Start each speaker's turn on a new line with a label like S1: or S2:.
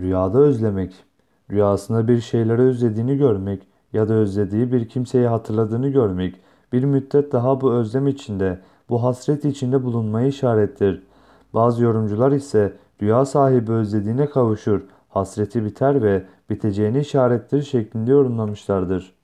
S1: Rüyada özlemek, rüyasında bir şeyleri özlediğini görmek ya da özlediği bir kimseyi hatırladığını görmek, bir müddet daha bu özlem içinde, bu hasret içinde bulunmayı işarettir. Bazı yorumcular ise rüya sahibi özlediğine kavuşur, hasreti biter ve biteceğini işarettir şeklinde yorumlamışlardır.